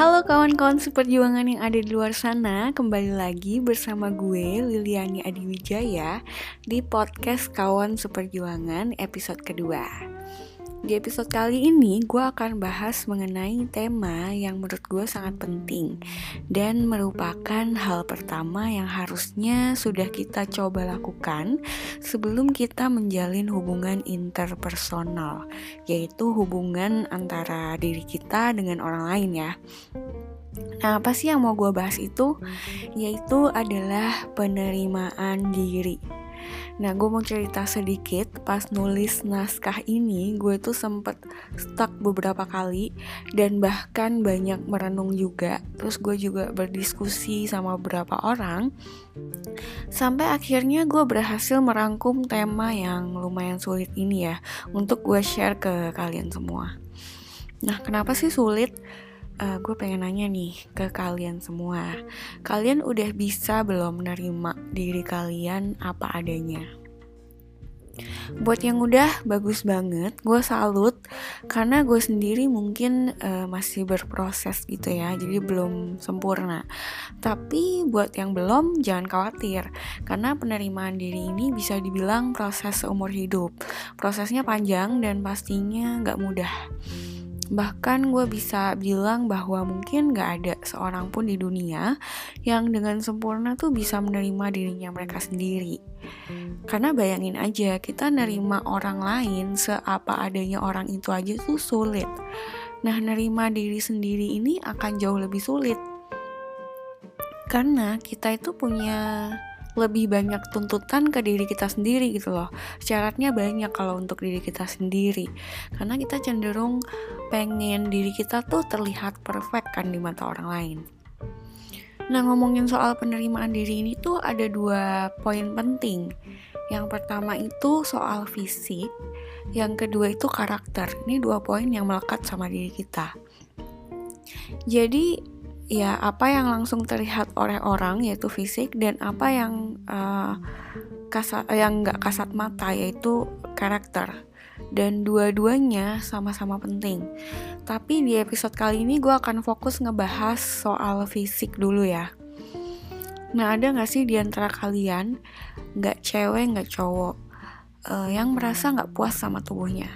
Halo kawan-kawan seperjuangan yang ada di luar sana, kembali lagi bersama gue Liliani Adiwijaya di podcast Kawan Seperjuangan episode kedua. Di episode kali ini gue akan bahas mengenai tema yang menurut gue sangat penting dan merupakan hal pertama yang harusnya sudah kita coba lakukan sebelum kita menjalin hubungan interpersonal, yaitu hubungan antara diri kita dengan orang lain ya. Nah, apa sih yang mau gue bahas itu? Yaitu adalah penerimaan diri. Nah, gue mau cerita sedikit pas nulis naskah ini, gue tuh sempet stuck beberapa kali dan bahkan banyak merenung juga. Terus gue juga berdiskusi sama beberapa orang. Sampai akhirnya gue berhasil merangkum tema yang lumayan sulit ini ya untuk gue share ke kalian semua. Nah, kenapa sih sulit? Uh, gue pengen nanya nih ke kalian semua. Kalian udah bisa belum menerima diri kalian apa adanya? Buat yang udah bagus banget, gue salut karena gue sendiri mungkin uh, masih berproses gitu ya, jadi belum sempurna. Tapi buat yang belum, jangan khawatir karena penerimaan diri ini bisa dibilang proses seumur hidup. Prosesnya panjang dan pastinya nggak mudah. Bahkan gue bisa bilang bahwa mungkin gak ada seorang pun di dunia yang dengan sempurna tuh bisa menerima dirinya mereka sendiri. Karena bayangin aja, kita nerima orang lain seapa adanya orang itu aja tuh sulit. Nah, nerima diri sendiri ini akan jauh lebih sulit. Karena kita itu punya lebih banyak tuntutan ke diri kita sendiri gitu loh. Syaratnya banyak kalau untuk diri kita sendiri. Karena kita cenderung pengen diri kita tuh terlihat perfect kan di mata orang lain. Nah ngomongin soal penerimaan diri ini tuh ada dua poin penting. Yang pertama itu soal fisik yang kedua itu karakter. Ini dua poin yang melekat sama diri kita. Jadi ya apa yang langsung terlihat oleh orang yaitu fisik dan apa yang uh, kasat yang nggak kasat mata yaitu karakter dan dua-duanya sama-sama penting. Tapi di episode kali ini gue akan fokus ngebahas soal fisik dulu ya. Nah ada nggak sih di antara kalian nggak cewek nggak cowok uh, yang merasa nggak puas sama tubuhnya?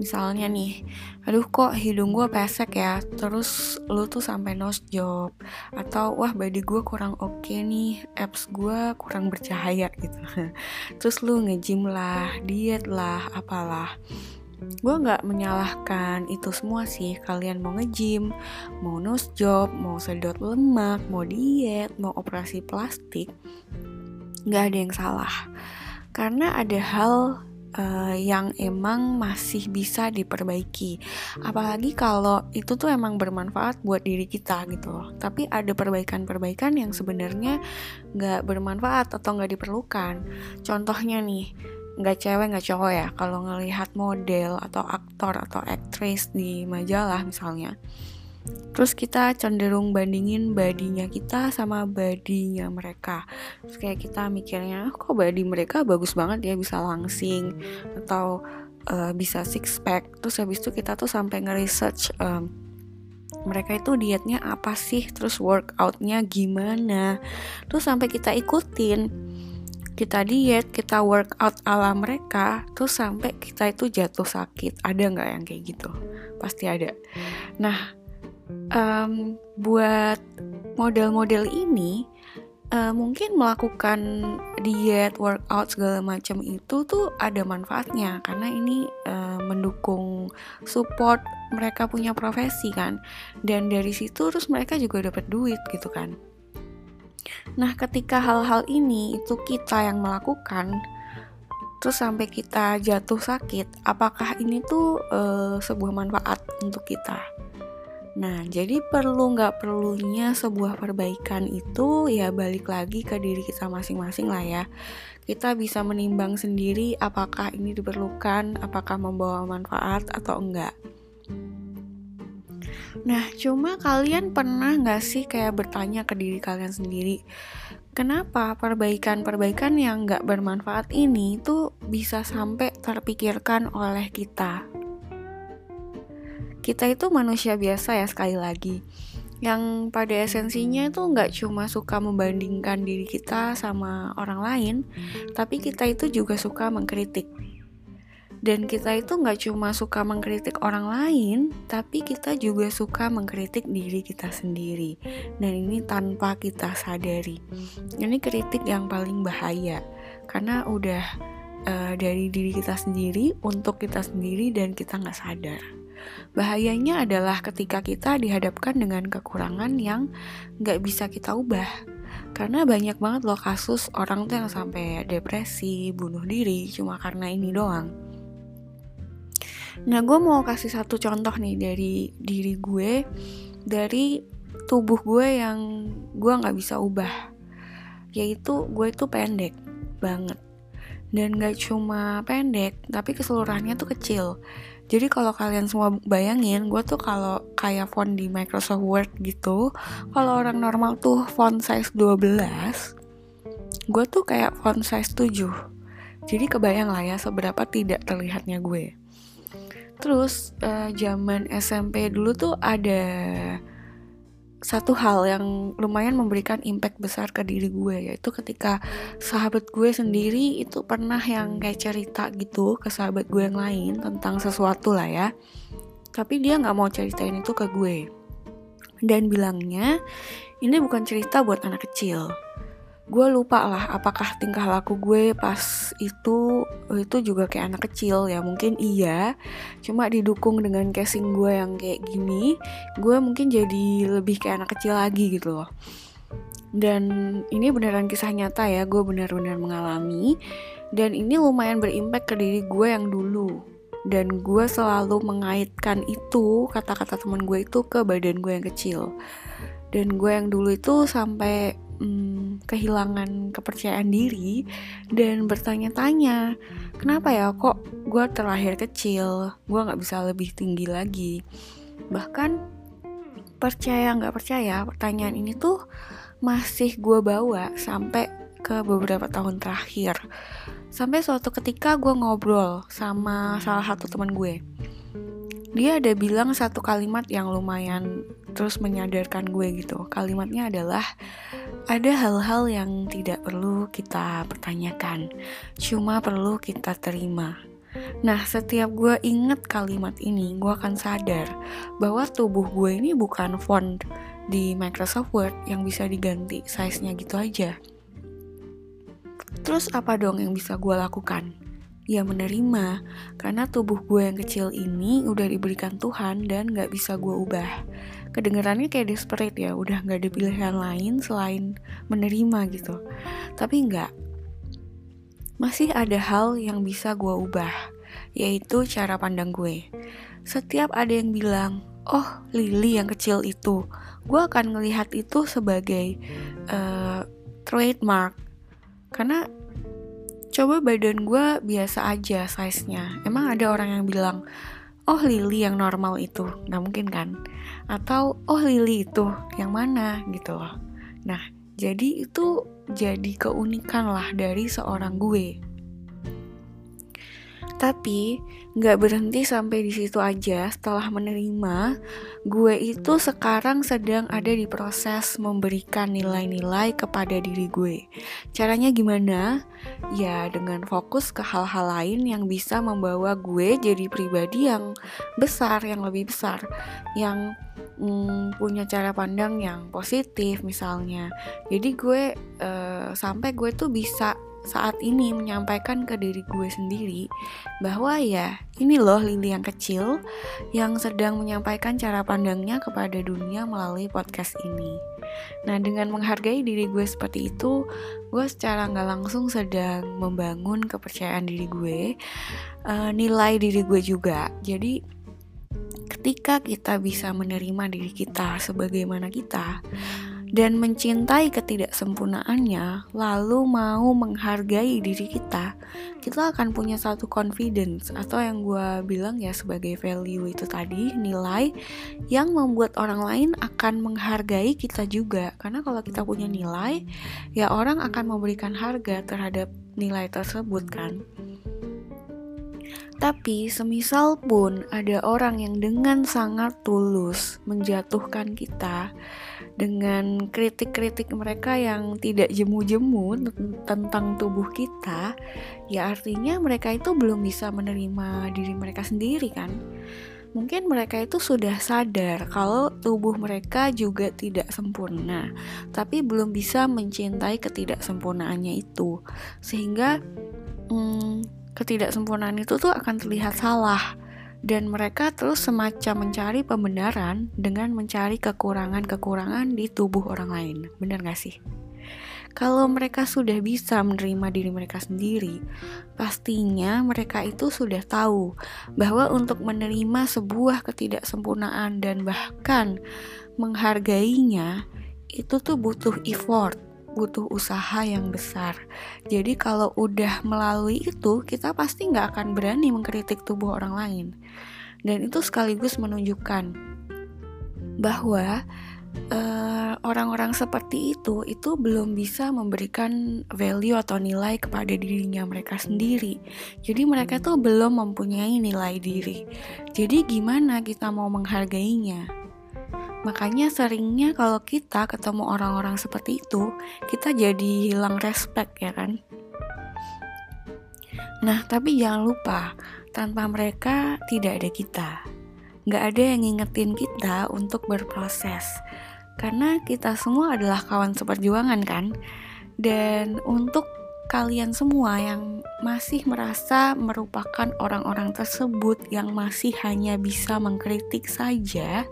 Misalnya nih aduh kok hidung gue pesek ya terus lu tuh sampai nose job atau wah body gue kurang oke okay nih apps gue kurang bercahaya gitu. Terus lu ngejim lah diet lah apalah. Gue nggak menyalahkan itu semua sih kalian mau ngejim mau nose job mau sedot lemak mau diet mau operasi plastik nggak ada yang salah. Karena ada hal uh, yang emang masih bisa diperbaiki. Apalagi kalau itu tuh emang bermanfaat buat diri kita gitu loh. Tapi ada perbaikan-perbaikan yang sebenarnya nggak bermanfaat atau nggak diperlukan. Contohnya nih, nggak cewek nggak cowok ya. Kalau ngelihat model atau aktor atau aktris di majalah misalnya Terus kita cenderung bandingin badinya kita sama badinya mereka. Terus kayak kita mikirnya, kok badi mereka bagus banget ya bisa langsing atau uh, bisa six pack. Terus habis itu kita tuh sampai nge-research um, mereka itu dietnya apa sih, terus workoutnya gimana. Terus sampai kita ikutin kita diet, kita workout ala mereka, terus sampai kita itu jatuh sakit. Ada nggak yang kayak gitu? Pasti ada. Nah, um, buat model-model ini uh, mungkin melakukan diet, workout segala macam itu tuh ada manfaatnya karena ini uh, mendukung support mereka punya profesi kan dan dari situ terus mereka juga dapat duit gitu kan. Nah, ketika hal-hal ini itu kita yang melakukan terus sampai kita jatuh sakit, apakah ini tuh uh, sebuah manfaat untuk kita? Nah, jadi perlu nggak perlunya sebuah perbaikan itu ya balik lagi ke diri kita masing-masing lah ya. Kita bisa menimbang sendiri apakah ini diperlukan, apakah membawa manfaat atau enggak. Nah, cuma kalian pernah nggak sih kayak bertanya ke diri kalian sendiri, kenapa perbaikan-perbaikan yang nggak bermanfaat ini tuh bisa sampai terpikirkan oleh kita? Kita itu manusia biasa ya sekali lagi yang pada esensinya itu nggak cuma suka membandingkan diri kita sama orang lain, tapi kita itu juga suka mengkritik. Dan kita itu nggak cuma suka mengkritik orang lain, tapi kita juga suka mengkritik diri kita sendiri. Dan ini tanpa kita sadari. Ini kritik yang paling bahaya, karena udah uh, dari diri kita sendiri untuk kita sendiri dan kita nggak sadar. Bahayanya adalah ketika kita dihadapkan dengan kekurangan yang nggak bisa kita ubah. Karena banyak banget loh kasus orang tuh yang sampai depresi, bunuh diri cuma karena ini doang. Nah, gue mau kasih satu contoh nih dari diri gue, dari tubuh gue yang gue nggak bisa ubah, yaitu gue itu pendek banget. Dan gak cuma pendek, tapi keseluruhannya tuh kecil. Jadi kalau kalian semua bayangin, gue tuh kalau kayak font di Microsoft Word gitu, kalau orang normal tuh font size 12, gue tuh kayak font size 7. Jadi kebayang lah ya seberapa tidak terlihatnya gue. Terus uh, zaman SMP dulu tuh ada satu hal yang lumayan memberikan impact besar ke diri gue yaitu ketika sahabat gue sendiri itu pernah yang kayak cerita gitu ke sahabat gue yang lain tentang sesuatu lah ya. Tapi dia nggak mau ceritain itu ke gue. Dan bilangnya ini bukan cerita buat anak kecil gue lupa lah apakah tingkah laku gue pas itu itu juga kayak anak kecil ya. Mungkin iya cuma didukung dengan casing gue yang kayak gini gue mungkin jadi lebih kayak anak kecil lagi gitu loh. Dan ini beneran kisah nyata ya gue benar-benar mengalami. Dan ini lumayan berimpact ke diri gue yang dulu. Dan gue selalu mengaitkan itu kata-kata teman gue itu ke badan gue yang kecil. Dan gue yang dulu itu sampai hmm, kehilangan kepercayaan diri dan bertanya-tanya kenapa ya? Kok gue terlahir kecil gue nggak bisa lebih tinggi lagi? Bahkan percaya nggak percaya? Pertanyaan ini tuh masih gue bawa sampai ke beberapa tahun terakhir. Sampai suatu ketika gue ngobrol sama salah satu teman gue. Dia ada bilang satu kalimat yang lumayan terus menyadarkan gue gitu kalimatnya adalah ada hal-hal yang tidak perlu kita pertanyakan cuma perlu kita terima Nah, setiap gue inget kalimat ini, gue akan sadar bahwa tubuh gue ini bukan font di Microsoft Word yang bisa diganti size-nya gitu aja. Terus apa dong yang bisa gue lakukan? Ya menerima karena tubuh gue yang kecil ini udah diberikan Tuhan dan gak bisa gue ubah. Kedengarannya kayak desperate ya udah gak ada pilihan lain selain menerima gitu. Tapi nggak. Masih ada hal yang bisa gue ubah yaitu cara pandang gue. Setiap ada yang bilang oh Lily yang kecil itu gue akan melihat itu sebagai uh, trademark. Karena coba badan gue biasa aja size-nya. Emang ada orang yang bilang oh Lily yang normal itu. Nggak mungkin kan? Atau oh Lily itu yang mana? Gitu loh. Nah jadi itu jadi keunikan lah dari seorang gue tapi nggak berhenti sampai di situ aja. Setelah menerima, gue itu sekarang sedang ada di proses memberikan nilai-nilai kepada diri gue. Caranya gimana? Ya dengan fokus ke hal-hal lain yang bisa membawa gue jadi pribadi yang besar, yang lebih besar, yang hmm, punya cara pandang yang positif misalnya. Jadi gue uh, sampai gue tuh bisa saat ini menyampaikan ke diri gue sendiri bahwa ya ini loh Lili yang kecil yang sedang menyampaikan cara pandangnya kepada dunia melalui podcast ini. Nah dengan menghargai diri gue seperti itu, gue secara nggak langsung sedang membangun kepercayaan diri gue, uh, nilai diri gue juga. Jadi ketika kita bisa menerima diri kita sebagaimana kita dan mencintai ketidaksempurnaannya, lalu mau menghargai diri kita, kita akan punya satu confidence atau yang gue bilang ya sebagai value itu tadi nilai yang membuat orang lain akan menghargai kita juga. Karena kalau kita punya nilai, ya orang akan memberikan harga terhadap nilai tersebut kan. Tapi semisal pun ada orang yang dengan sangat tulus menjatuhkan kita dengan kritik-kritik mereka yang tidak jemu-jemu tentang tubuh kita, ya artinya mereka itu belum bisa menerima diri mereka sendiri kan. Mungkin mereka itu sudah sadar kalau tubuh mereka juga tidak sempurna, tapi belum bisa mencintai ketidaksempurnaannya itu. Sehingga hmm, ketidaksempurnaan itu tuh akan terlihat salah dan mereka terus semacam mencari pembenaran dengan mencari kekurangan-kekurangan di tubuh orang lain. Benar gak sih? Kalau mereka sudah bisa menerima diri mereka sendiri, pastinya mereka itu sudah tahu bahwa untuk menerima sebuah ketidaksempurnaan dan bahkan menghargainya itu tuh butuh effort butuh usaha yang besar. Jadi kalau udah melalui itu, kita pasti nggak akan berani mengkritik tubuh orang lain. Dan itu sekaligus menunjukkan bahwa eh, orang-orang seperti itu itu belum bisa memberikan value atau nilai kepada dirinya mereka sendiri. Jadi mereka tuh belum mempunyai nilai diri. Jadi gimana kita mau menghargainya? Makanya seringnya kalau kita ketemu orang-orang seperti itu, kita jadi hilang respect ya kan. Nah, tapi jangan lupa, tanpa mereka tidak ada kita. Nggak ada yang ngingetin kita untuk berproses. Karena kita semua adalah kawan seperjuangan kan. Dan untuk kalian semua yang masih merasa merupakan orang-orang tersebut yang masih hanya bisa mengkritik saja,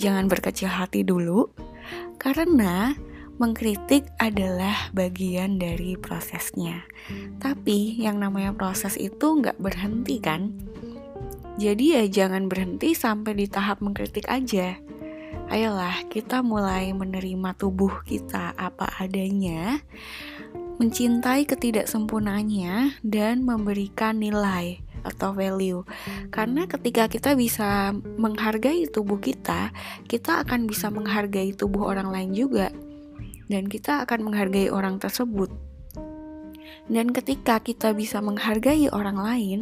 jangan berkecil hati dulu, karena mengkritik adalah bagian dari prosesnya. Tapi yang namanya proses itu nggak berhenti kan? Jadi ya jangan berhenti sampai di tahap mengkritik aja. Ayolah kita mulai menerima tubuh kita apa adanya, mencintai ketidaksempurnaannya, dan memberikan nilai atau value. Karena ketika kita bisa menghargai tubuh kita, kita akan bisa menghargai tubuh orang lain juga. Dan kita akan menghargai orang tersebut. Dan ketika kita bisa menghargai orang lain,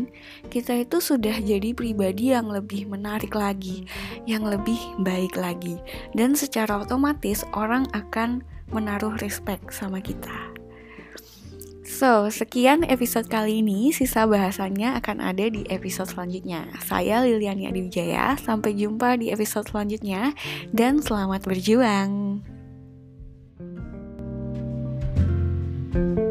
kita itu sudah jadi pribadi yang lebih menarik lagi, yang lebih baik lagi. Dan secara otomatis orang akan menaruh respect sama kita. So, sekian episode kali ini. Sisa bahasannya akan ada di episode selanjutnya. Saya Liliani Adiwijaya. Sampai jumpa di episode selanjutnya dan selamat berjuang. thank you